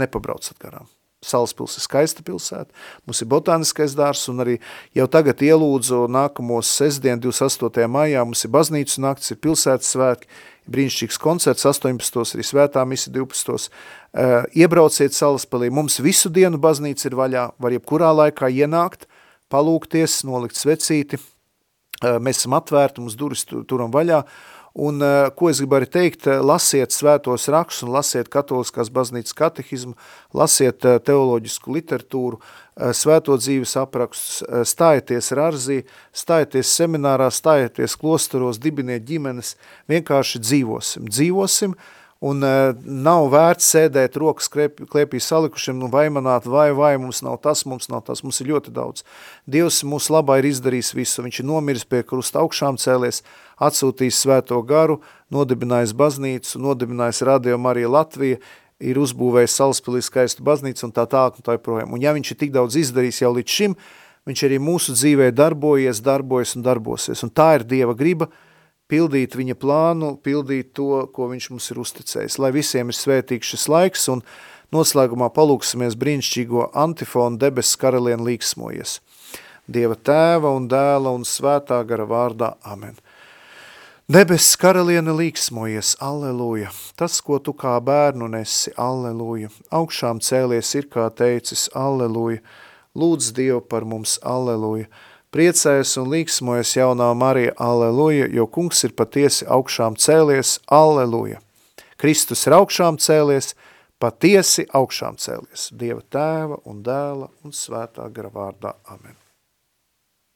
nepabraucat garām. Salaspils ir skaista pilsēta, mums ir botāniskais dārs un arī jau tagad ielūdzu nākamos sestdien 28. maijā, mums ir baznīcas nakts, ir pilsētas svētki, brīnišķīgs koncerts 18. arī svētā misi 12. Uh, iebrauciet Salaspilī, mums visu dienu baznīca ir vaļā, var jebkurā laikā ienākt, palūkties, nolikt svecīti, uh, mēs esam atvērti, mums duris turam vaļā, Un, uh, ko es gribu arī teikt, lasiet svētos rakstus lasiet katoliskās baznīcas katehizmu, lasiet uh, teoloģisku literatūru, svēto dzīves aprakstus, stājieties rarzī, stājieties seminārā, stājieties klosteros, dibiniet ģimenes, vienkārši dzīvosim, dzīvosim, uh, Un uh, nav vērts sēdēt rokas klēpī, salikušiem un vaimanāt, vai, vai, mums nav tas, mums nav tas, mums ir ļoti daudz. Dievs mūsu labā ir izdarījis visu, viņš ir nomiris pie krusta augšām cēlies, atsūtījis svēto garu, nodibinājis baznīcu, nodibinājis Radio Marija Latvija, ir uzbūvējis Salaspilī skaistu baznīcu un tā tālāk un tā projām. Un ja viņš ir tik daudz izdarījis jau līdz šim, viņš arī mūsu dzīvē darbojies, darbojas un darbosies. Un tā ir Dieva griba, pildīt viņa plānu, pildīt to, ko viņš mums ir uzticējis. Lai visiem ir svētīgs šis laiks un noslēgumā palūksimies brīnišķīgo antifonu debesu karalien līksmojies. Dieva tēva un dēla un svētā gara vārdā. Amen. Debesis karaliene līksmojies, alleluja, tas, ko tu kā bērnu nesi, alleluja, augšām cēlies ir kā teicis, alleluja, lūdz Dievu par mums, alleluja, Priecējas un līksmojas jaunā Marija, aleluja, jo kungs ir patiesi augšām cēlies, aleluja. Kristus ir augšām cēlies, patiesi augšām cēlies. Dieva tēva un dēla un svētā gara vārdā. Amen.